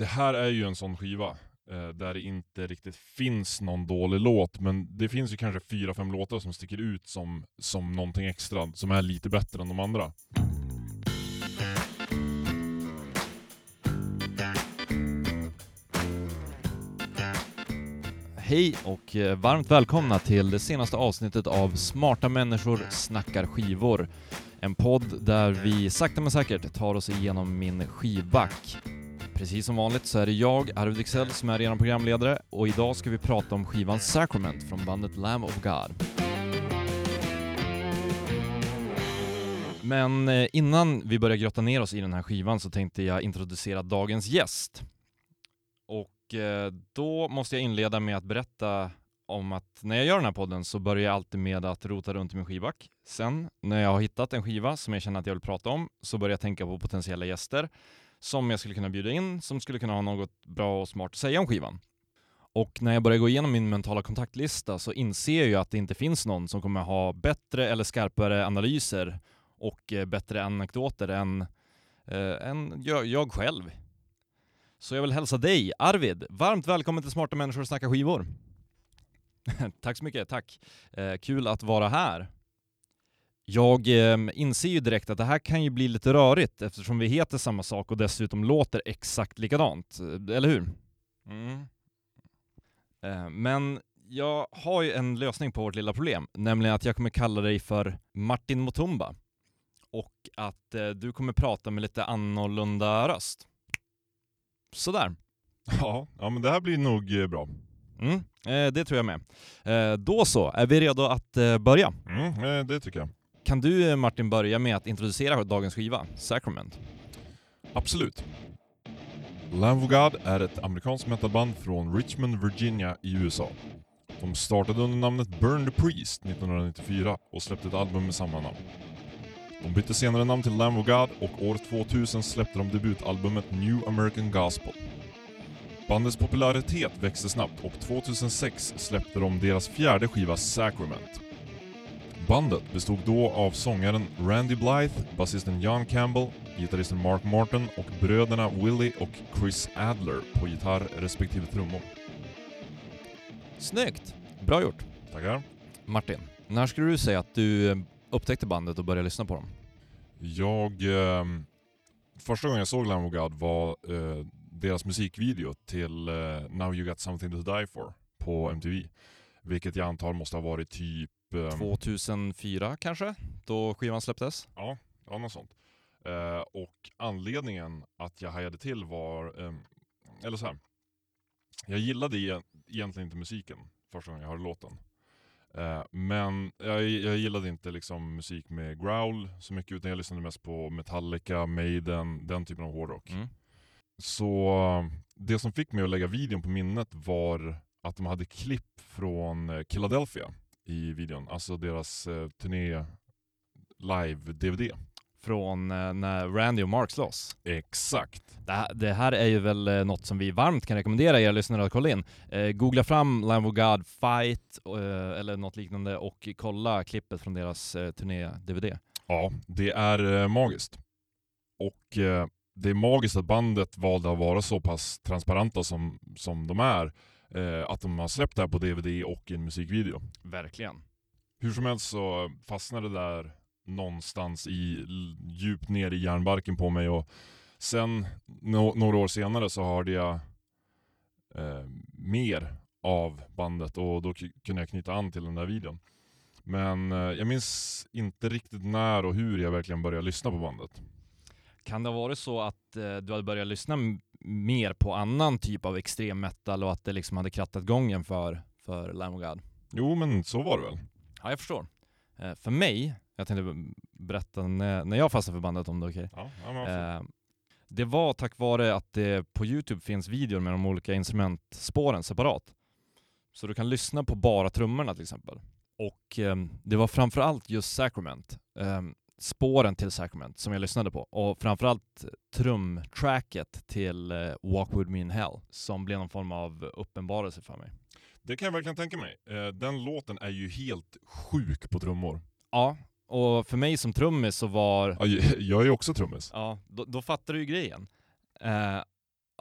det här är ju en sån skiva eh, där det inte riktigt finns någon dålig låt, men det finns ju kanske fyra, fem låtar som sticker ut som, som någonting extra, som är lite bättre än de andra. Hej och eh, varmt välkomna till det senaste avsnittet av Smarta människor snackar skivor. En podd där vi sakta men säkert tar oss igenom min skivback. Precis som vanligt så är det jag, Arvid Dixell, som är er programledare och idag ska vi prata om skivan Sacrament från bandet Lamb of God. Men eh, innan vi börjar grotta ner oss i den här skivan så tänkte jag introducera dagens gäst. Och eh, då måste jag inleda med att berätta om att när jag gör den här podden så börjar jag alltid med att rota runt i min skivback. Sen när jag har hittat en skiva som jag känner att jag vill prata om så börjar jag tänka på potentiella gäster som jag skulle kunna bjuda in, som skulle kunna ha något bra och smart att säga om skivan. Och när jag börjar gå igenom min mentala kontaktlista så inser jag ju att det inte finns någon som kommer ha bättre eller skarpare analyser och eh, bättre anekdoter än, eh, än jag, jag själv. Så jag vill hälsa dig, Arvid, varmt välkommen till Smarta Människor och Snacka Skivor. tack så mycket, tack. Eh, kul att vara här. Jag eh, inser ju direkt att det här kan ju bli lite rörigt eftersom vi heter samma sak och dessutom låter exakt likadant, eh, eller hur? Mm. Eh, men jag har ju en lösning på vårt lilla problem, nämligen att jag kommer kalla dig för Martin Mutumba och att eh, du kommer prata med lite annorlunda röst. Sådär. Ja, ja men det här blir nog bra. Mm, det tror jag med. Då så, är vi redo att börja? Mm, det tycker jag. Kan du eh, Martin börja med att introducera dagens skiva, Sacrament? Absolut. Lamb of God är ett amerikanskt metalband från Richmond, Virginia i USA. De startade under namnet Burn the Priest 1994 och släppte ett album med samma namn. De bytte senare namn till Lamb of God och år 2000 släppte de debutalbumet New American Gospel. Bandets popularitet växte snabbt och 2006 släppte de deras fjärde skiva Sacrament. Bandet bestod då av sångaren Randy Blythe, basisten John Campbell, gitarristen Mark Martin och bröderna Willie och Chris Adler på gitarr respektive trummor. Snyggt! Bra gjort. Tackar. Martin, när skulle du säga att du eh, upptäckte bandet och började lyssna på dem? Jag... Eh, första gången jag såg Lamb of God var eh, deras musikvideo till eh, Now You Got Something To Die For på MTV. Vilket jag antar måste ha varit typ... ehm, 2004 kanske? Då skivan släpptes? Ja, ja något sånt. Eh, och anledningen att jag hajade till var, ehm, eller så här. Jag gillade e- egentligen inte musiken första gången jag hörde låten. Eh, men jag, jag gillade inte liksom musik med growl så mycket utan jag lyssnade mest på Metallica, Maiden, den typen av hårdrock. Mm. Så eh, det som fick mig att lägga videon på minnet var att de hade klipp från eh, Philadelphia i videon. Alltså deras eh, turné live-DVD. Från eh, när Randy och Mark slåss. Exakt. Det här, det här är ju väl eh, något som vi varmt kan rekommendera er lyssnare att kolla in. Eh, googla fram Lamb of God Fight eh, eller något liknande och kolla klippet från deras eh, turné-DVD. Ja, det är eh, magiskt. Och det är magiskt att bandet valde att vara så pass transparenta som, som de är. Eh, att de har släppt det här på DVD och i en musikvideo. Verkligen. Hur som helst så fastnade det där någonstans i, djupt ner i järnbarken på mig och sen nå- några år senare så hörde jag eh, mer av bandet och då kunde jag knyta an till den där videon. Men eh, jag minns inte riktigt när och hur jag verkligen började lyssna på bandet. Kan det ha varit så att eh, du hade börjat lyssna mer på annan typ av extrem metal och att det liksom hade krattat gången för, för Lamb of God? Jo men så var det väl. Ja, jag förstår. Eh, för mig, jag tänkte berätta när, när jag fastnade för bandet om det är okej. Ja, ja, varför? Eh, det var tack vare att det på Youtube finns videor med de olika instrumentspåren separat. Så du kan lyssna på bara trummorna till exempel. Och eh, det var framförallt just Sacrament, eh, spåren till Sacrament som jag lyssnade på. Och framförallt trumtracket till eh, Walk With Me In Hell som blev någon form av uppenbarelse för mig. Det kan jag verkligen tänka mig. Eh, den låten är ju helt sjuk på trummor. Ja, och för mig som trummis så var Ja, jag är ju också trummis. Ja, då, då fattar du ju grejen. Eh,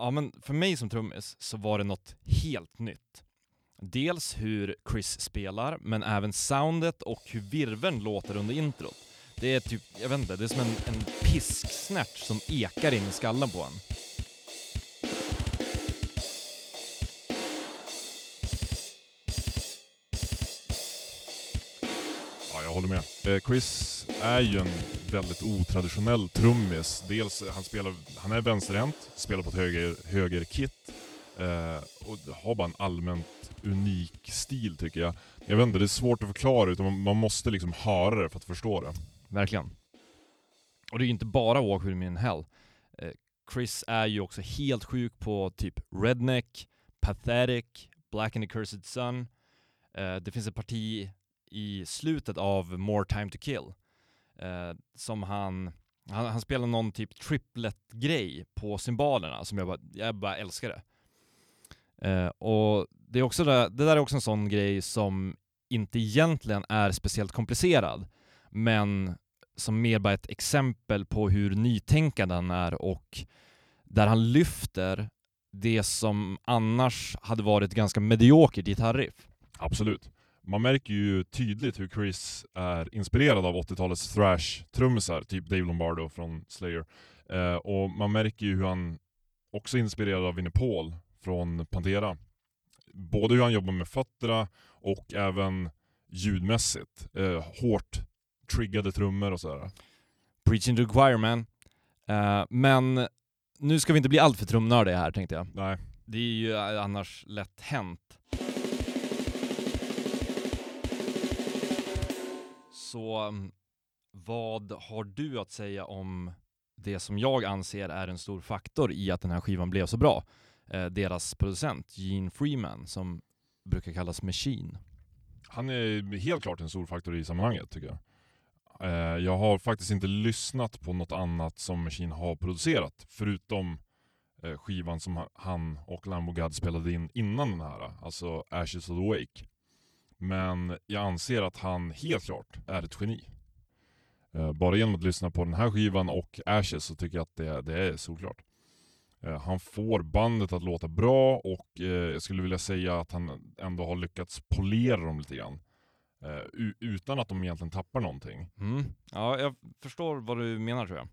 Ja men för mig som trummis så var det något helt nytt. Dels hur Chris spelar, men även soundet och hur virveln låter under introt. Det är typ, jag vet inte, det är som en, en pisksnärt som ekar in i skallen på en. Ja, jag håller med. Eh, Chris är ju en väldigt otraditionell trummis. Dels, eh, han, spelar, han är vänsterhänt, spelar på ett höger, höger kit eh, och har bara en allmänt unik stil tycker jag. Jag vet inte, det är svårt att förklara utan man, man måste liksom höra det för att förstå det. Verkligen. Och det är ju inte bara Walk With Me In Hell. Eh, Chris är ju också helt sjuk på typ Redneck, Pathetic, Black and the Cursed Sun. Eh, det finns ett parti i slutet av More Time To Kill eh, som han, han, han spelar någon typ triplet-grej på symbolerna som jag bara, jag bara älskar det. Eh, och det, är också det, det där är också en sån grej som inte egentligen är speciellt komplicerad, men som mer bara ett exempel på hur nytänkande han är och där han lyfter det som annars hade varit ganska mediokert gitarriff. Absolut. Man märker ju tydligt hur Chris är inspirerad av 80-talets thrash-trummisar, typ Dave Lombardo från Slayer. Eh, och man märker ju hur han också är inspirerad av Vinnie Paul från Pantera. Både hur han jobbar med fötterna och även ljudmässigt. Eh, hårt triggade trummor och sådär. Preaching to the choir man. Eh, men nu ska vi inte bli alltför trumnördiga här tänkte jag. Nej, Det är ju annars lätt hänt. Så mm, vad har du att säga om det som jag anser är en stor faktor i att den här skivan blev så bra? Eh, deras producent Gene Freeman som brukar kallas Machine. han är helt klart en stor faktor i sammanhanget tycker jag. Eh, jag har faktiskt inte lyssnat på något annat som Machine har producerat, förutom eh, skivan som han och Lambo God spelade in innan den här, alltså Ashes of the Wake. Men jag anser att han helt klart är ett geni. Eh, bara genom att lyssna på den här skivan och Ashes så tycker jag att det, det är såklart. Han får bandet att låta bra och jag skulle vilja säga att han ändå har lyckats polera dem lite grann. Eh, u- Utan att de egentligen tappar någonting. Mm. Ja, jag förstår vad du menar tror jag.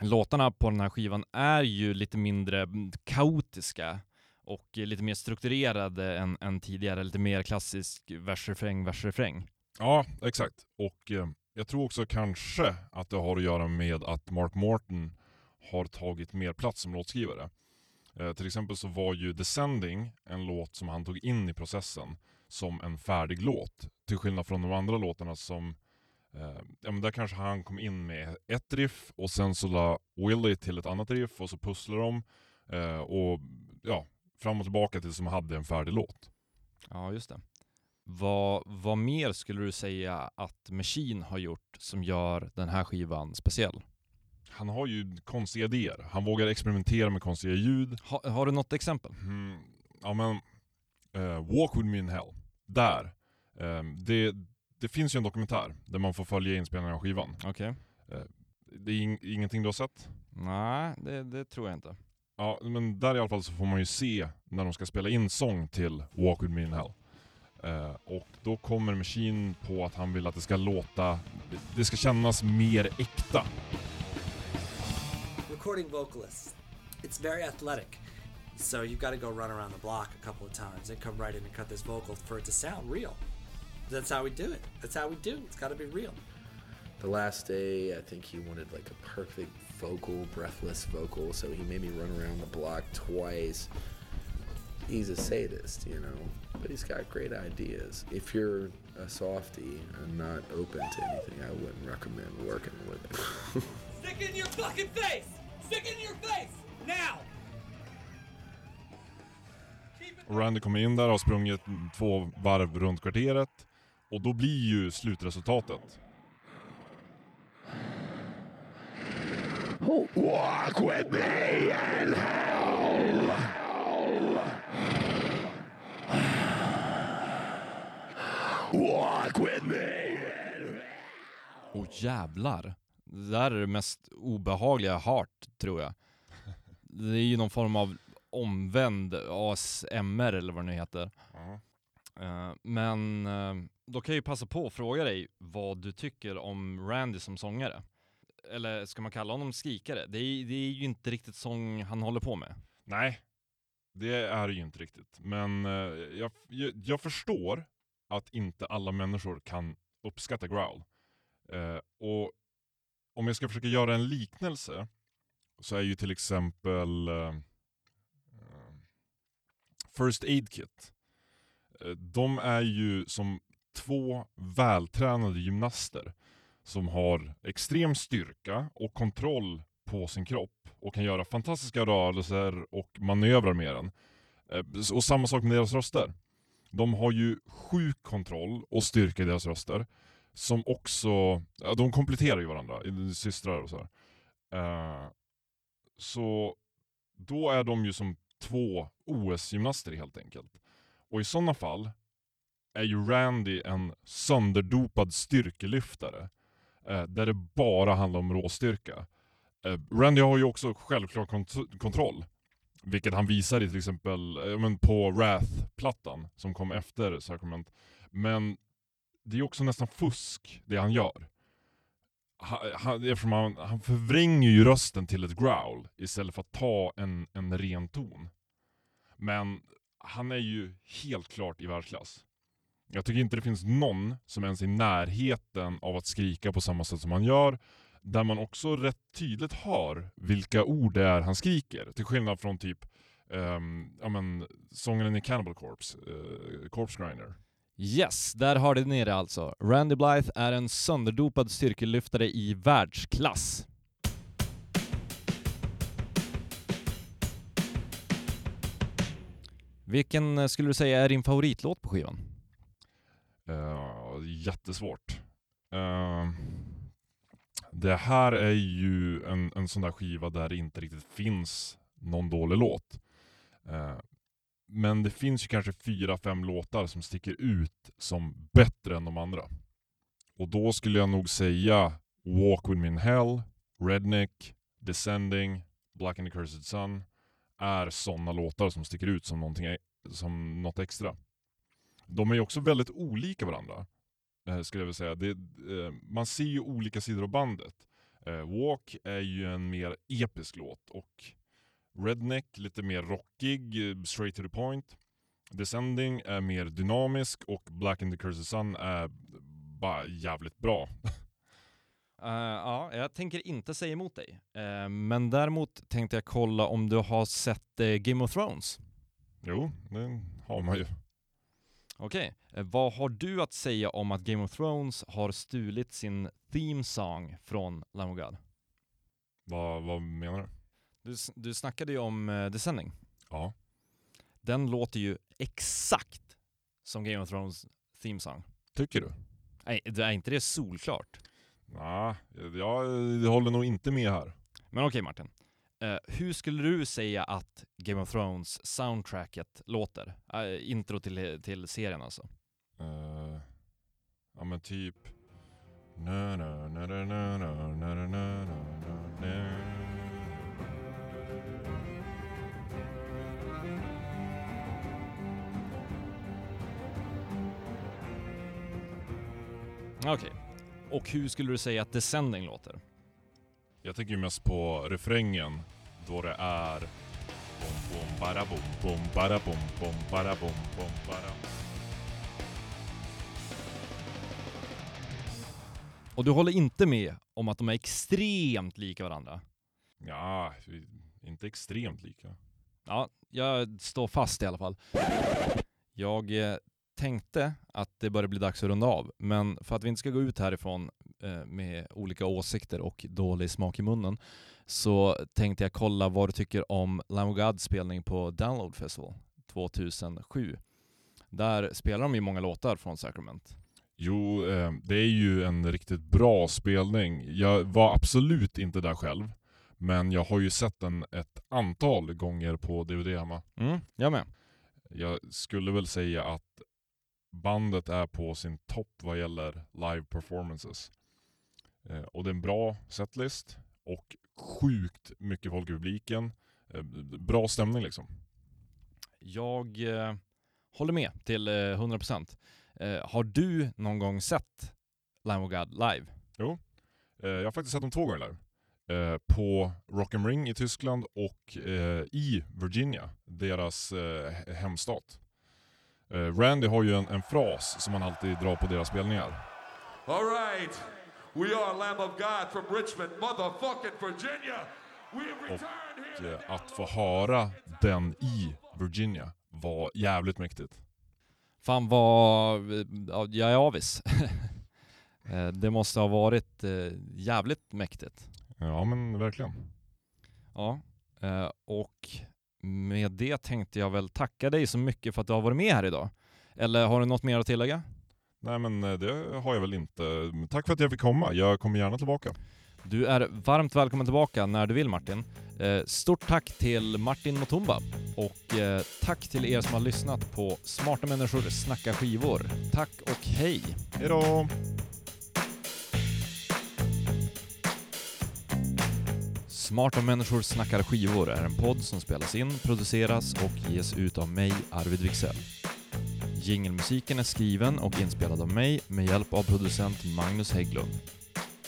Låtarna på den här skivan är ju lite mindre kaotiska och lite mer strukturerade än, än tidigare, lite mer klassisk vers-refräng, vers-refräng. Ja, exakt. Och eh, jag tror också kanske att det har att göra med att Mark Morton har tagit mer plats som låtskrivare. Eh, till exempel så var ju Descending en låt som han tog in i processen som en färdig låt. Till skillnad från de andra låtarna som eh, ja, men där kanske han kom in med ett riff och sen så la Willie till ett annat riff och så pusslade de eh, och ja, fram och tillbaka tills de hade en färdig låt. Ja, just det. Vad, vad mer skulle du säga att Machine har gjort som gör den här skivan speciell? Han har ju konstiga idéer. Han vågar experimentera med konstiga ljud. Ha, har du något exempel? Mm, ja men, eh, Walk with me in hell. Där. Eh, det, det finns ju en dokumentär där man får följa inspelningen av skivan. Okej. Det är ing, ingenting du har sett? Nej, det, det tror jag inte. Ja, men där i alla fall så får man ju se när de ska spela in sång till Walk with me in hell. Eh, och då kommer Machine på att han vill att det ska låta, det ska kännas mer äkta. recording vocalists, it's very athletic. So you've got to go run around the block a couple of times and come right in and cut this vocal for it to sound real. That's how we do it. That's how we do. it. It's got to be real. The last day, I think he wanted like a perfect vocal, breathless vocal, so he made me run around the block twice. He's a sadist, you know, but he's got great ideas. If you're a softie and not open to anything, I wouldn't recommend working with him. Stick it in your fucking face! Randy kommer in där och har sprungit två varv runt kvarteret. Och då blir ju slutresultatet. Walk with me in hell. Walk with me. Åh jävlar. Det där är det mest obehagliga jag har hört, tror jag. det är ju någon form av omvänd ASMR eller vad det nu heter. Ja. Eh, men eh, då kan jag ju passa på att fråga dig vad du tycker om Randy som sångare. Eller ska man kalla honom skrikare? Det är, det är ju inte riktigt sång han håller på med. Nej, det är det ju inte riktigt. Men eh, jag, jag, jag förstår att inte alla människor kan uppskatta growl. Och om jag ska försöka göra en liknelse så är ju till exempel First Aid Kit. Eh, de är ju som två vältränade gymnaster som har extrem styrka och kontroll på sin kropp och kan göra fantastiska rörelser och manövrar med den. Eh, och samma sak med deras röster. De har ju sjuk kontroll och styrka i deras röster. Som också, ja, de kompletterar ju varandra, systrar och så här. Eh, så då är de ju som två OS-gymnaster helt enkelt. Och i sådana fall är ju Randy en sönderdopad styrkelyftare. Eh, där det bara handlar om råstyrka. Eh, Randy har ju också självklart kont- kontroll. Vilket han visar i till exempel eh, men på Wrath-plattan som kom efter Sacrament. Men det är också nästan fusk det han gör. Han, eftersom han, han förvränger ju rösten till ett growl istället för att ta en, en ren ton. Men han är ju helt klart i världsklass. Jag tycker inte det finns någon som ens är i närheten av att skrika på samma sätt som han gör. Där man också rätt tydligt hör vilka ord det är han skriker. Till skillnad från typ um, ja, men, sångaren i Cannibal Corpse, uh, Corpse Grinder. Yes, där har det nere alltså. Randy Blythe är en sönderdopad styrkelyftare i världsklass. Vilken eh, skulle du säga är din favoritlåt på skivan? Uh, jättesvårt. Uh, det här är ju en, en sån där skiva där det inte riktigt finns någon dålig låt. Uh, men det finns ju kanske fyra, fem låtar som sticker ut som bättre än de andra. Och då skulle jag nog säga Walk With Me In Hell, Redneck, Descending, Black and the Cursed Sun är sådana låtar som sticker ut som, någonting, e- som något extra. De är ju också väldigt olika varandra, eh, skulle jag vilja säga. Det, eh, man ser ju olika sidor av bandet. Eh, Walk är ju en mer episk låt och Redneck lite mer rockig, straight to the point. Descending är mer dynamisk och Black and the Cursed Sun är bara jävligt bra. Eh, ja, jag tänker inte säga emot dig. Eh, men däremot tänkte jag kolla om du har sett eh, Game of Thrones. Jo, det har man ju. Okej, eh, vad har du att säga om att Game of Thrones har stulit sin theme song från God? Vad, vad menar du? Du, du snackade ju om eh, uh, Descending. Ja. Den låter ju exakt som Game of Thrones theme song. Tycker du? Nej, det är inte det solklart? Nej, nah, jag, jag håller nog inte med här. Men okej okay, Martin. Uh, hur skulle du säga att Game of Thrones soundtracket låter? Uh, intro till, till serien alltså. Uh, ja men typ... Na, na, na, Okej. Och hur skulle du säga att Descending låter? Jag tänker mest på refrängen då det är bom bom bara bom bom bara bom bom bara bom bom bara. Och du håller inte med om att de är extremt lika varandra? Ja, inte extremt lika. Ja, jag står fast i alla fall. Jag eh, tänkte att det börjar bli dags att runda av, men för att vi inte ska gå ut härifrån eh, med olika åsikter och dålig smak i munnen så tänkte jag kolla vad du tycker om Lamb Gods spelning på Download Festival 2007. Där spelar de ju många låtar från Sacrament. Jo, eh, det är ju en riktigt bra spelning. Jag var absolut inte där själv. Men jag har ju sett den ett antal gånger på DVD hemma. Mm, jag med. Jag skulle väl säga att bandet är på sin topp vad gäller live performances. Eh, och det är en bra setlist och sjukt mycket folk i publiken. eh, bra stämning liksom. Jag eh, håller med till eh, 100%. Eh, har du någon gång sett Lamb of God live? Eh, jag har faktiskt sett dem två gånger live. Eh, på Rock Ring i Tyskland och eh, i Virginia, deras eh, he- hemstat. Eh, Randy har ju en, en fras som han alltid drar på deras spelningar. All right. We are Lamb of God from Richmond, motherfucking Virginia. We have returned Och here. eh, att få höra den i Virginia var jävligt mäktigt. Fan vad... Ja, jag är avis. Det måste ha varit eh, jävligt mäktigt. Ja men verkligen. Ja, och med det tänkte jag väl tacka dig så mycket för att du har varit med här idag. Eller har du något mer att tillägga? Nej men eh, det har jag väl inte. Tack för att jag fick komma. Jag kommer gärna tillbaka. Du är varmt välkommen tillbaka när du vill Martin. Eh, Stort tack till Martin Motumba och eh, tack till er som har lyssnat på Smarta Människor Snacka Skivor. Tack och hej! Hejdå! Smarta Människor Snackar Skivor är en podd som spelas in, produceras och ges ut av mig, Arvid Wiksell. Jingelmusiken är skriven och inspelad av mig med hjälp av producent Magnus Hägglund.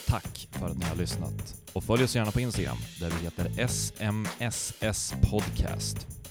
Tack för att ni har lyssnat och följ oss gärna på Instagram där vi heter SMSS Podcast.